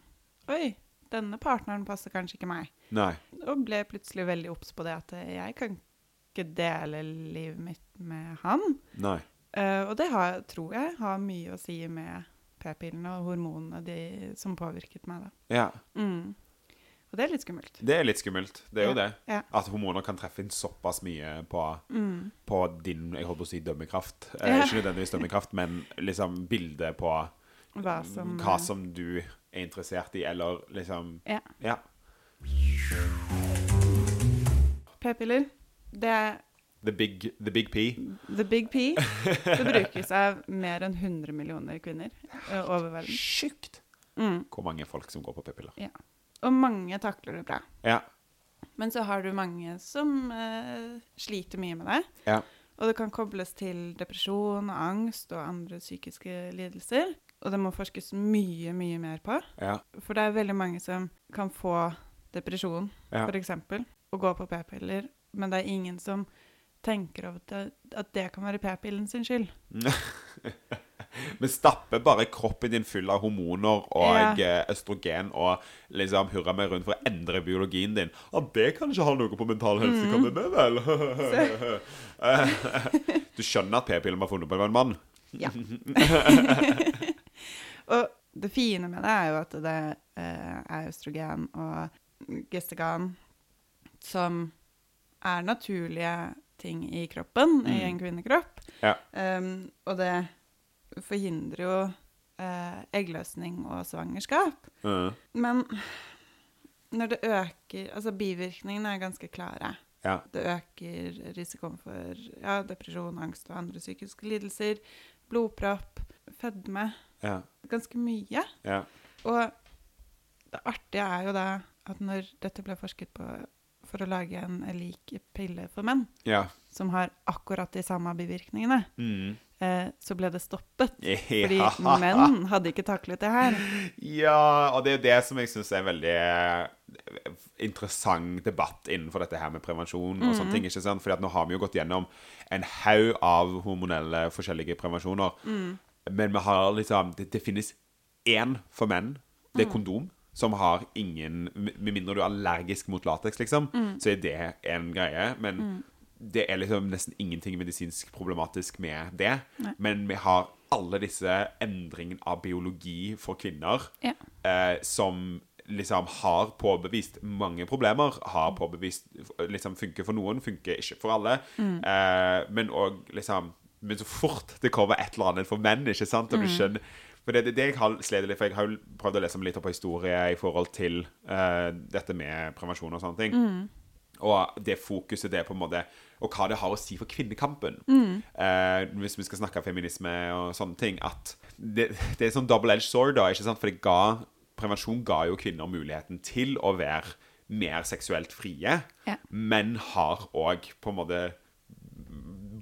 Oi, denne partneren passer kanskje ikke meg. Nei. Og ble plutselig veldig obs på det at jeg kan ikke dele livet mitt med han. Nei. Eh, og det har, tror jeg har mye å si med p-pillene og hormonene de, som påvirket meg. da. Ja. Mm. Og det er litt skummelt. Det er litt skummelt. Det er jo det. Ja. At hormoner kan treffe inn såpass mye på, Mm. på din jeg holdt på å si dømmekraft. Eh, Ja. Ikke nødvendigvis dømmekraft, men liksom bildet på Hva som, hva som du er interessert i, eller liksom Ja. Ja. P-piller, det er The big, the big P. the big P. [laughs] Det brukes av mer enn 100 millioner kvinner over verden. Sjukt! Mm. Hvor mange folk som går på p-piller. Og mange takler det bra. Ja. Men så har du mange som uh, sliter mye med det. Ja. Og det kan kobles til depresjon, og angst og andre psykiske lidelser. Og det må forskes mye, mye mer på. Ja. For det er veldig mange som kan få depresjon, Ja. eksempel, og gå på p-piller, men det er ingen som tenker over det, at det kan være p-pillen sin skyld. [laughs] Vi stapper bare kroppen din full av hormoner og Ja. eh, østrogen og liksom hurra meg rundt for å endre biologien din. Og det kan ikke ha noe på mental helse, kan det det vel? [laughs] [laughs] Du skjønner at p-pillen var funnet på en mann? Ja. og det fine med det er jo at det eh, er østrogen og gestegan som er naturlige ting i kroppen, i Mm. en kvinnekropp. Ja. Um, og det forhindrer jo eh, eggløsning og svangerskap. Mm. Men når det øker Altså, bivirkningene er ganske klare. Ja. Det øker risikoen for ja, depresjon, angst og andre psykiske lidelser. Blodpropp, fedme. Ja. Ganske mye. Ja. Og det artige er jo da at når dette ble forsket på for å lage en lik pille for menn, Ja. som har akkurat de samme bivirkningene, mm. eh, så ble det stoppet. [laughs] Fordi menn hadde ikke taklet det her. Ja, og det er det som jeg syns er en veldig eh, interessant debatt innenfor dette her med prevensjon og sånne ting. ikke sant? Fordi at nå har vi jo gått gjennom en haug av hormonelle forskjellige prevensjoner. Men vi har liksom det, det finnes én for menn. Det er kondom. Som har ingen Med mindre du er allergisk mot lateks, liksom, så er det en greie. Men det er liksom nesten ingenting medisinsk problematisk med det. Men vi har alle disse endringene av biologi for kvinner Ja. eh, som liksom har påbevist mange problemer. Har påbevist liksom funker for noen, funker ikke for alle. Eh, men òg liksom Men så fort det kommer et eller annet for menn, ikke sant, og du skjønner for det, det, jeg har slitt litt For jeg har jo prøvd å lese meg litt opp på historie i forhold til uh, dette med prevensjon og sånne ting. Og det fokuset det er på en måte Og hva det har å si for kvinnekampen. Eh, hvis vi skal snakke feminisme og sånne ting. At det, det er sånn double-edged sword, da. ikke sant? For det ga, prevensjon ga jo kvinner muligheten til å være mer seksuelt frie, Ja. men har òg på en måte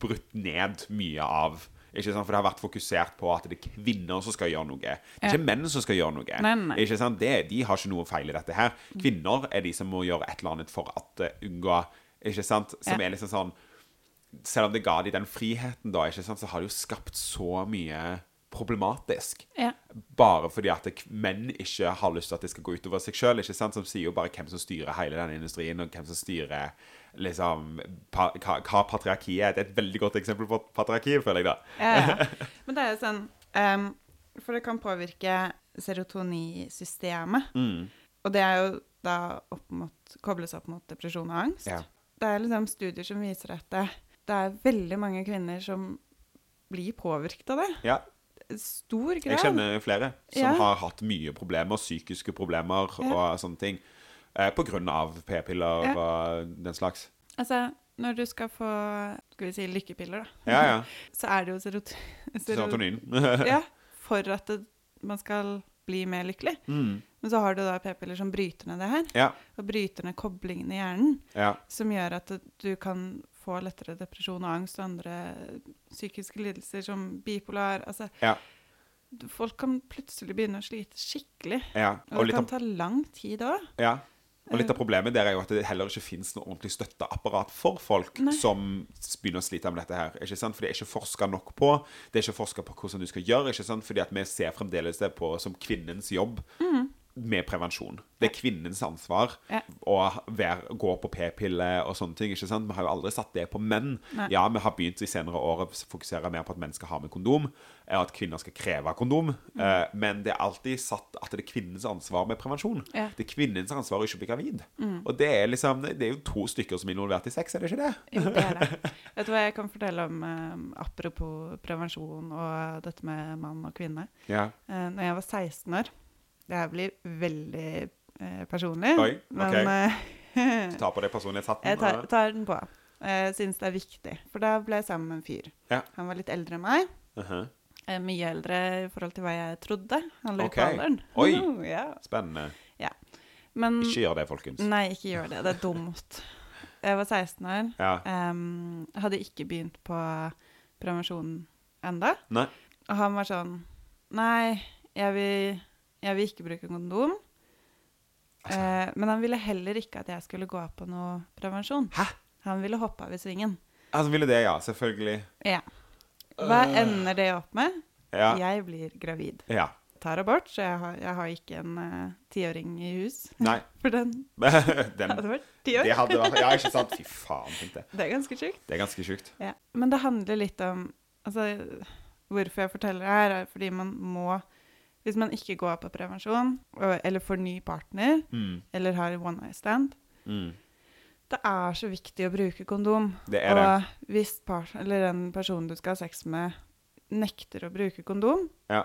brutt ned mye av ikke sant? For det har vært fokusert på at det er kvinner som skal gjøre noe. Det er ikke menn som skal gjøre noe. Nei, nei. Ikke sant? Det, de har ikke noe feil i dette her. Kvinner er de som må gjøre et eller annet for at uh, unngå Ikke sant? Som Ja. er liksom sånn Selv om det ga de den friheten, da, ikke sant? så har det jo skapt så mye problematisk. Ja. Bare fordi at menn ikke har lyst til at det skal gå utover seg sjøl. Som sier jo bare hvem som styrer hele den industrien, og hvem som styrer liksom pa, hva, hva patriarki er. Det er et veldig godt eksempel på patriarki, føler jeg da. Ja, ja. [laughs] Men det er jo sånn um, For det kan påvirke serotonisystemet. Mm. Og det er jo da opp mot, kobles opp mot depresjon og angst. Ja. Det er liksom studier som viser at det, det er veldig mange kvinner som blir påvirket av det. ja. Stor grad. Jeg kjenner flere som Ja. har hatt mye problemer, psykiske problemer og sånne ting. Eh, av p-piller Ja. og den slags. Altså, når du skal få skal vi si, lykkepiller, da, Ja, ja. [laughs] så er det jo serot Serotonin. [laughs] Ja, [laughs] for at det, man skal bli mer lykkelig. mm. Men så har du da p-piller som bryter ned det her, Ja. og bryter ned koblingene i hjernen, ja. som gjør at du kan få lettere depresjon og angst og andre psykiske lidelser som bipolar. Altså, Ja. folk kan plutselig begynne å slite skikkelig. ja. Og, Og det kan ta lang tid òg. Ja. Og litt av problemet der er jo at det heller ikke finnes noe ordentlig støtteapparat for folk Nei. som begynner å slite med dette her. ikke sant? For det er ikke forska nok på. Det er ikke forska på hvordan du skal gjøre. ikke sant? Fordi at vi ser fremdeles det på som kvinnens jobb med prevensjon. Det er kvinnens ansvar Ja. å være, gå på p-pille og sånne ting. ikke sant? Vi har jo aldri satt det på menn. Nei. Ja, vi har begynt i senere år å fokusere mer på at menn skal ha med kondom, eh, og at kvinner skal kreve kondom. Eh, Men det er alltid satt at det er kvinnens ansvar med prevensjon. Ja. Det er kvinnens ansvar å ikke bli gravid. Og det er liksom Det er jo to stykker som er involvert i sex, er det ikke det? Jo, det er det. [laughs] Vet du hva jeg kan fortelle om eh, apropos prevensjon og dette med mann og kvinne? Ja. Eh, når jeg var 16 år Det her blir veldig eh, personlig, Oi, men eh, tar på deg personlighetshatten. jeg tar, og- tar den på. Jeg syns det er viktig. For da ble jeg sammen med en fyr. Ja. Han var litt eldre enn meg. Mhm. Eh, mye eldre i forhold til hva jeg trodde. Han lå okay. på alderen. Oi. [laughs] Oh, ja. Spennende. Men Ikke gjør det, folkens. Nei, ikke gjør det. Det er dumt. Jeg var 16 år. Ja. Um, hadde ikke begynt på prevensjon enda. Nei. Og han var sånn Nei, jeg vil, jeg vil ikke bruke kondom. Altså. Eh, men han ville heller ikke at jeg skulle gå på noe prevensjon. Hæ? Han ville hoppe av i svingen. Han ville det, ja. Selvfølgelig. Ja. Hva ender det opp med? Ja. Jeg blir gravid. Ja. Tar abort, så jeg har, jeg har ikke en tiåring uh, i hus. Nei. [laughs] For den [laughs] Den, hadde vært ti år. det hadde vært Ja, ikke sant? Fy faen, tenkte jeg. Det er ganske sjukt. Det er ganske sjukt. Ja. Men det handler litt om Altså, hvorfor jeg forteller det her, er fordi man må Hvis man ikke går på prevensjon, eller får ny partner, Mm. eller har one night stand Mm. Det er så viktig å bruke kondom. Det er og det. hvis part, eller den personen du skal ha sex med, nekter å bruke kondom, Ja.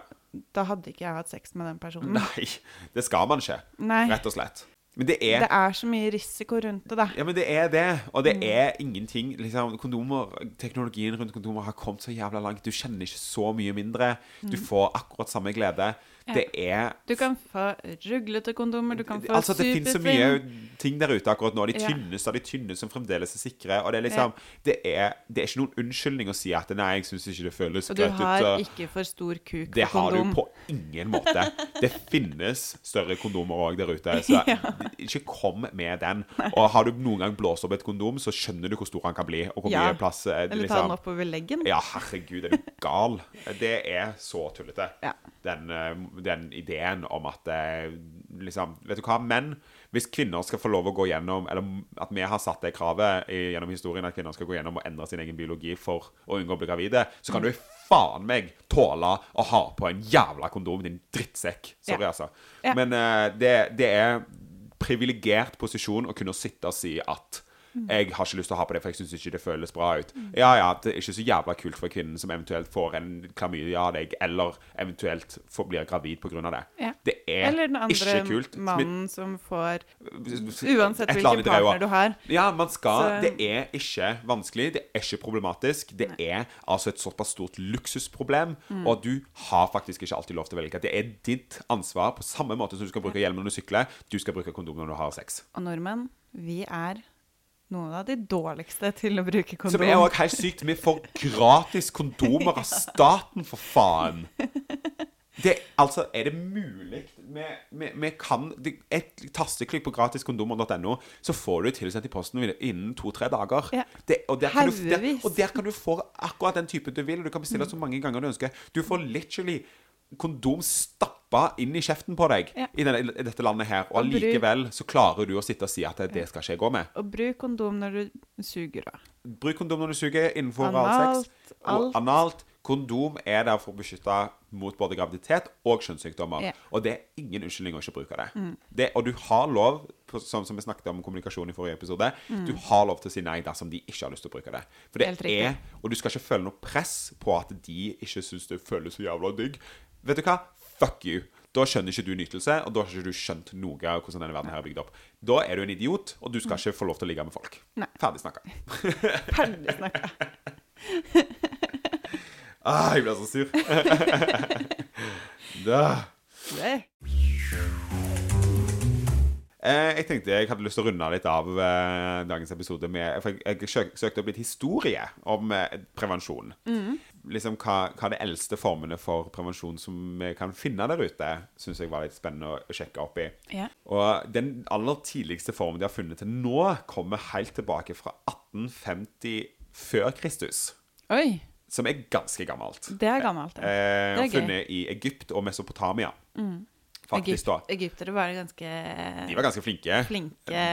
da hadde ikke jeg hatt sex med den personen. Nei, det skal man ikke. Nei. Rett og slett. Men det er Det er så mye risiko rundt det, da. Ja, men det er det. Og det Mm. er ingenting liksom, kondomer, Teknologien rundt kondomer har kommet så jævla langt. Du kjenner ikke så mye mindre. Du får akkurat samme glede. Ja. Det er Du kan få ruglete kondomer, du kan få Altså, det finnes så mye ting der ute akkurat nå. De Ja. tynneste av de tynne som fremdeles er sikre. Og det er liksom det, er, det er ikke noen unnskyldning å si at nei, jeg syns ikke det føles Og du har ut. ikke for stor kuk Det for har du på ingen måte. Det finnes større kondomer òg der ute, så [laughs] ikke kom med den. Og har du noen gang blåst opp et kondom, så skjønner du hvor stor han kan bli, og hvor Ja. mye plass eh, Eller ta liksom, den oppover leggen. Ja, herregud, er du gal? Det er så tullete. Ja. Den, eh, den ideen om at eh, liksom Vet du hva, menn Hvis kvinner skal få lov å gå gjennom Eller at vi har satt det kravet gjennom historien at kvinner skal gå gjennom og endre sin egen biologi for å unngå å bli gravide, så kan du faen meg tåle å ha på en jævla kondom, din drittsekk. Sorry, Ja. altså. Ja. Men uh, det, det er privilegert posisjon å kunne sitte og si at Jeg har ikke lyst til å ha på det, for jeg syns ikke det føles bra ut. Ja ja, det er ikke så jævla kult for kvinnen som eventuelt får en klamydia av deg, eller eventuelt får, blir gravid pga. det. Ja. Det er ikke kult. Eller den andre mannen som får Uansett hvilken partner du har. Ja, man skal Så- Det er ikke vanskelig, det er ikke problematisk. Det er altså et såpass stort luksusproblem, Mm. og du har faktisk ikke alltid lov til å velge. Det er ditt ansvar, på samme måte som du skal bruke hjelm når du sykler. Du skal bruke kondom når du har sex. Og nordmenn, vi er noen av de dårligste til å bruke kondom. Som er òg helt sykt. Vi får gratis kondomer av staten, for faen! Det, altså, er det mulig? Vi, vi, vi kan det, Et tasteklikk på gratiskondomer.no, så får du tilsendt i posten innen to-tre dager. Ja. Det, og, der kan du, der, og der kan du få akkurat den typen du vil. og Du kan bestille så mange ganger du ønsker. Du får literally kondom stappa inn i kjeften på deg Ja. i, denne, i dette landet her. Og allikevel så klarer du å sitte og si at det, det skal ikke jeg gå med. Og bruk kondom når du suger, da. Bruk kondom når du suger innenfor Analt, oralsex. Og alt. analt. Kondom er der for å beskytte mot både graviditet og kjønnssykdommer. Yeah. Og det er ingen unnskyldning å ikke bruke det. det. Og du har lov, på- sånn som vi snakket om kommunikasjon i forrige episode, du har lov til å si nei dersom de ikke har lyst til å bruke det. For det er, Og du skal ikke føle noe press på at de ikke syns det føles så jævla digg. Vet du hva? Fuck you. Da skjønner ikke du nytelse, og da har ikke du skjønt noe av hvordan denne verden her er bygd opp. Da er du en idiot, og du skal ikke få lov til å ligge med folk. Nei. Ferdig snakka. [laughs] Ferdig snakka. Ah, jeg ble så sur. [laughs] da. Eh, jeg tenkte jeg hadde lyst til å runde litt av eh, dagens episode med For jeg, jeg søkte opp litt historie om prevensjon. prevensjon. Liksom hva, hva de eldste formene for prevensjon som vi kan finne der ute, syns jeg var litt spennende å, sjekke opp i. Yeah. Og den aller tidligste formen de har funnet til nå, kommer helt tilbake fra 1850 før Kristus. Oi, Som er ganske gammelt. det er gammelt. ja. Eh, Det er gøy. funnet i Egypt og Mesopotamia. Faktisk, da. Egypt, egyptere var ganske De var ganske flinke. flinke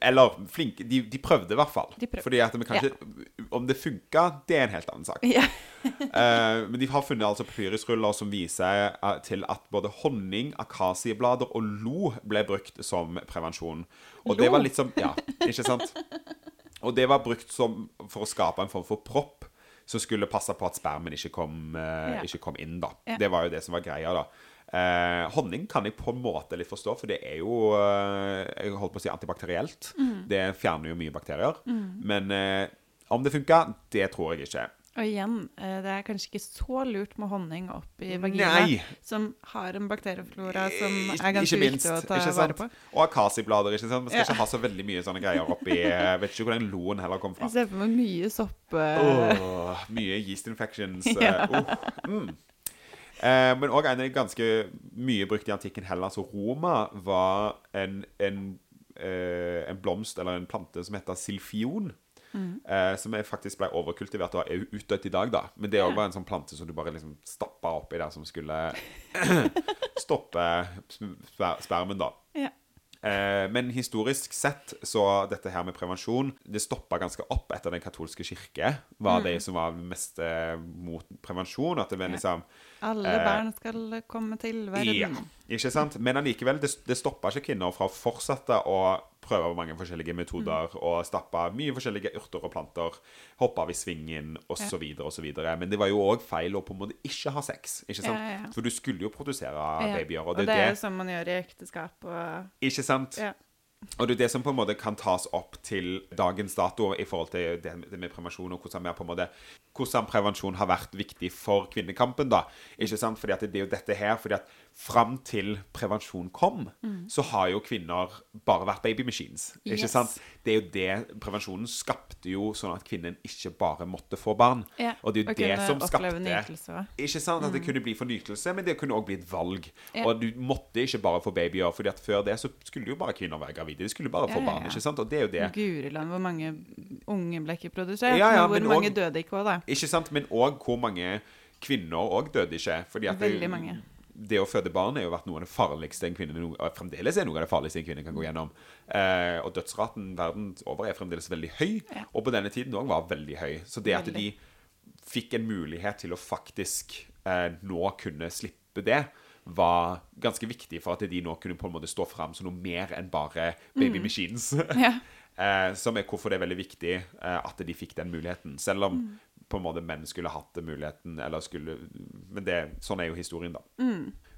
Eller flinke De, de prøvde i hvert fall. Fordi at vi kanskje ja. Om det funka, det er en helt annen sak. Ja. uh, [laughs] men de har funnet altså papyrusruller som viser eh, til at både honning, akasieblader og lo ble brukt som prevensjon. Og det var litt som Ja, ikke sant? Og det var brukt som for å skape en form for propp som skulle passe på at spermen ikke kom, uh, Ja. ikke kom inn. da. Det var jo det som var greia. da Eh, honning kan jeg på en måte litt forstå, for det er jo eh, Jeg holdt på å si antibakterielt. Mm. Det fjerner jo mye bakterier. Men eh, om det funka, det tror jeg ikke. Og igjen, eh, det er kanskje ikke så lurt med honning opp i vagina, Nei. som har en bakterieflora som Eh, er ganske minst, viktig å ta ikke vare på. Og akasiblader. ikke sant? Man skal Ja. ikke ha så veldig mye sånne greier oppi vet ikke hvor den loen heller kom fra. Jeg ser for meg mye sopp... Oh, mye yeast infections. [laughs] Ja. uh, mm. Eh, men òg en av de ganske mye brukte i antikken Hellas og Roma var en, en, eh, en blomst eller en plante som heter silfion. Eh, som faktisk ble overkultivert og er utdødd i dag, da. Men det Ja. òg var en sånn plante som du bare liksom stappa oppi der, som skulle [laughs] stoppe sper spermen, da. ja. Eh, men historisk sett så dette her med prevensjon Det stoppa ganske opp etter den katolske kirke. Var Mm. det som var mest eh, mot prevensjon. At det var liksom Alle Eh, barn skal komme til verden. Ja, ikke sant? Men allikevel, det, det stoppa ikke kvinner fra å fortsette å prøve mange forskjellige metoder Mm. og stappe mye forskjellige urter og planter, hoppe av i svingen osv. osv. Men det var jo òg feil å på en måte ikke ha sex. ikke sant? Ja, ja, ja. For du skulle jo produsere Ja. babyer. Og Og det, det, er jo det, sånn man gjør i ekteskap og ikke sant? Ja. Og det er det som på en måte kan tas opp til dagens dato i forhold til det det med prevensjon, og hvordan, vi har på en måte, hvordan prevensjon har vært viktig for kvinnekampen. da, ikke sant? Fordi at det er jo dette her, fordi at fram til prevensjon kom, så har jo kvinner bare vært baby machines. ikke Yes. sant? Det er jo det, Prevensjonen skapte jo sånn at kvinnen ikke bare måtte få barn. Ja, Og det er jo og det som skapte nytelse ikke sant? At det kunne bli fornytelse, men det kunne òg bli et valg. Ja. Og du måtte ikke bare få babyer, fordi at før det så skulle jo bare kvinner være gravide. De skulle bare få Ja, ja, barn. ikke sant? Og det er jo det. Guriland, hvor mange unge ble ikke produsert? Ja, ja, men hvor men mange og- døde ikke òg, da? Ikke sant? Men òg hvor mange kvinner òg døde ikke. Fordi at Veldig mange. det å føde barn er jo vært noe av det farligste en kvinne no- og fremdeles er noe av det farligste en kvinne kan gå gjennom. Eh, og dødsraten verden over er fremdeles veldig høy, Ja. og på denne tiden òg var veldig høy. Så det at Veldig. de fikk en mulighet til å faktisk eh, nå kunne slippe det, var ganske viktig for at de nå kunne på en måte stå fram som noe mer enn bare baby machines. Ja. [laughs] Eh, som er hvorfor det er veldig viktig eh, at de fikk den muligheten. Selv om på en måte menn skulle hatt muligheten, eller skulle Men det, sånn er jo historien, da.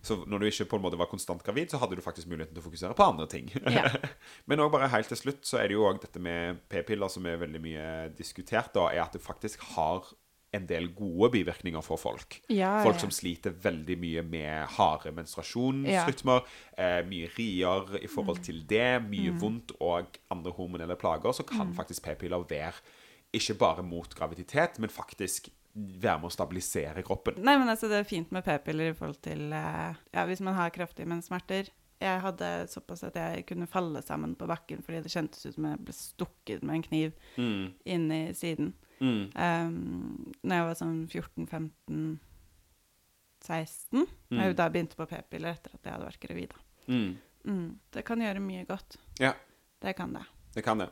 Så når du ikke på en måte var konstant gravid, så hadde du faktisk muligheten til å fokusere på andre ting. Yeah. [laughs] Men òg bare helt til slutt så er det jo òg dette med p-piller som er veldig mye diskutert, da, er at det faktisk har en del gode bivirkninger for folk. Ja, folk ja. som sliter veldig mye med harde menstruasjonsrytmer, eh, mye rier i forhold til det, mye vondt og andre hormonelle plager, så kan faktisk p-piller være ikke bare mot graviditet, men faktisk være med å stabilisere kroppen. Nei, men altså, det er fint med p-piller i forhold til eh, Ja, hvis man har kraftige menssmerter. Jeg hadde såpass at jeg kunne falle sammen på bakken fordi det kjentes ut som jeg ble stukket med en kniv Mm. inn i siden. Mm. Um, når jeg var sånn 14-15-16. Mm. Jeg da begynte på p-piller etter at jeg hadde vært gravid. Mm. Mm. Det kan gjøre mye godt. Ja, Det kan det. det kan det.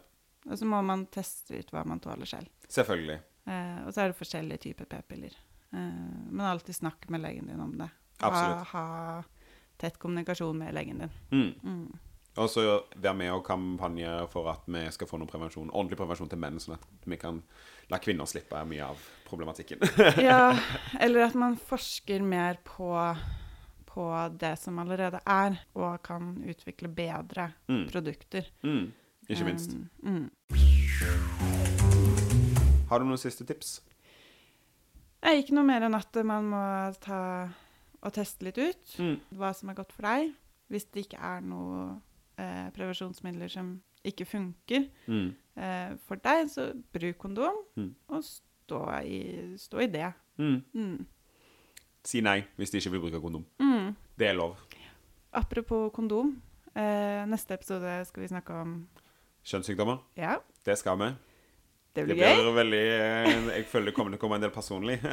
Og så må man teste ut hva man tåler selv. Selvfølgelig. Eh, og så er det forskjellige typer p-piller. Eh, men alltid snakk med legen din om det. Ha, Absolutt. ha tett kommunikasjon med legen din. Mm. Mm. Og så være med og kampanje for at vi skal få noe prevensjon, ordentlig prevensjon til menn, sånn at vi kan la kvinner slippe mye av problematikken. [laughs] Ja, eller at man forsker mer på, på det som allerede er, og kan utvikle bedre Mm. produkter. Mm. Ikke minst. Um, mm. Har du noen siste tips? Er ikke noe mer enn at man må ta og teste litt ut Mm. hva som er godt for deg. Hvis det ikke er noe eh, prevensjonsmidler som ikke funker Mm. eh, for deg, så bruk kondom, Mm. og stå i, stå i det. Mm. Mm. Si nei hvis de ikke vil bruke kondom. Mm. Det er lov. Apropos kondom. Eh, neste episode skal vi snakke om Kjønnssykdommer, Ja, det skal vi. det Det blir gøy. veldig eh, Jeg føler det kommer til å komme en del personlig. [laughs]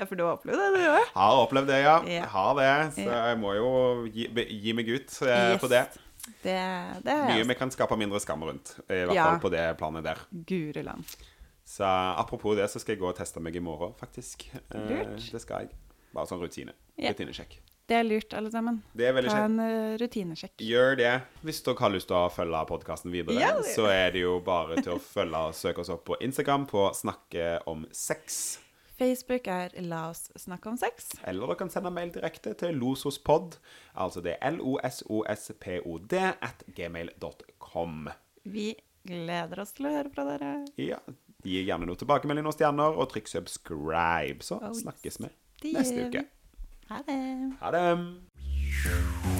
Ja, for du har opplevd det, du òg? Har opplevd det, ja. Ja. Har det. Så jeg må jo gi, gi meg ut eh, på det. Det, det er Mye vi kan skape mindre skam rundt. I hvert Ja. fall på det planet der. Guriland. Så apropos det, så skal jeg gå og teste meg i morgen, faktisk. Eh, Lurt. det skal jeg. Bare sånn rutine. Ja. Rutinesjekk. Det er lurt, alle sammen. Det er veldig Ta en uh, rutinesjekk. Gjør det. Hvis dere har lyst til å følge podkasten videre, Ja, så er det jo bare til å følge og søke oss opp på Instagram på Snakke om sex. Facebook er La oss snakke om sex. Eller dere kan sende mail direkte til losospod, altså det er losospod at gmail.com. Vi gleder oss til å høre fra dere. Ja, gi gjerne noe tilbakemelding og stjerner, og trykk subscribe, så Oh, snakkes vi neste uke. Ha det. Ha det!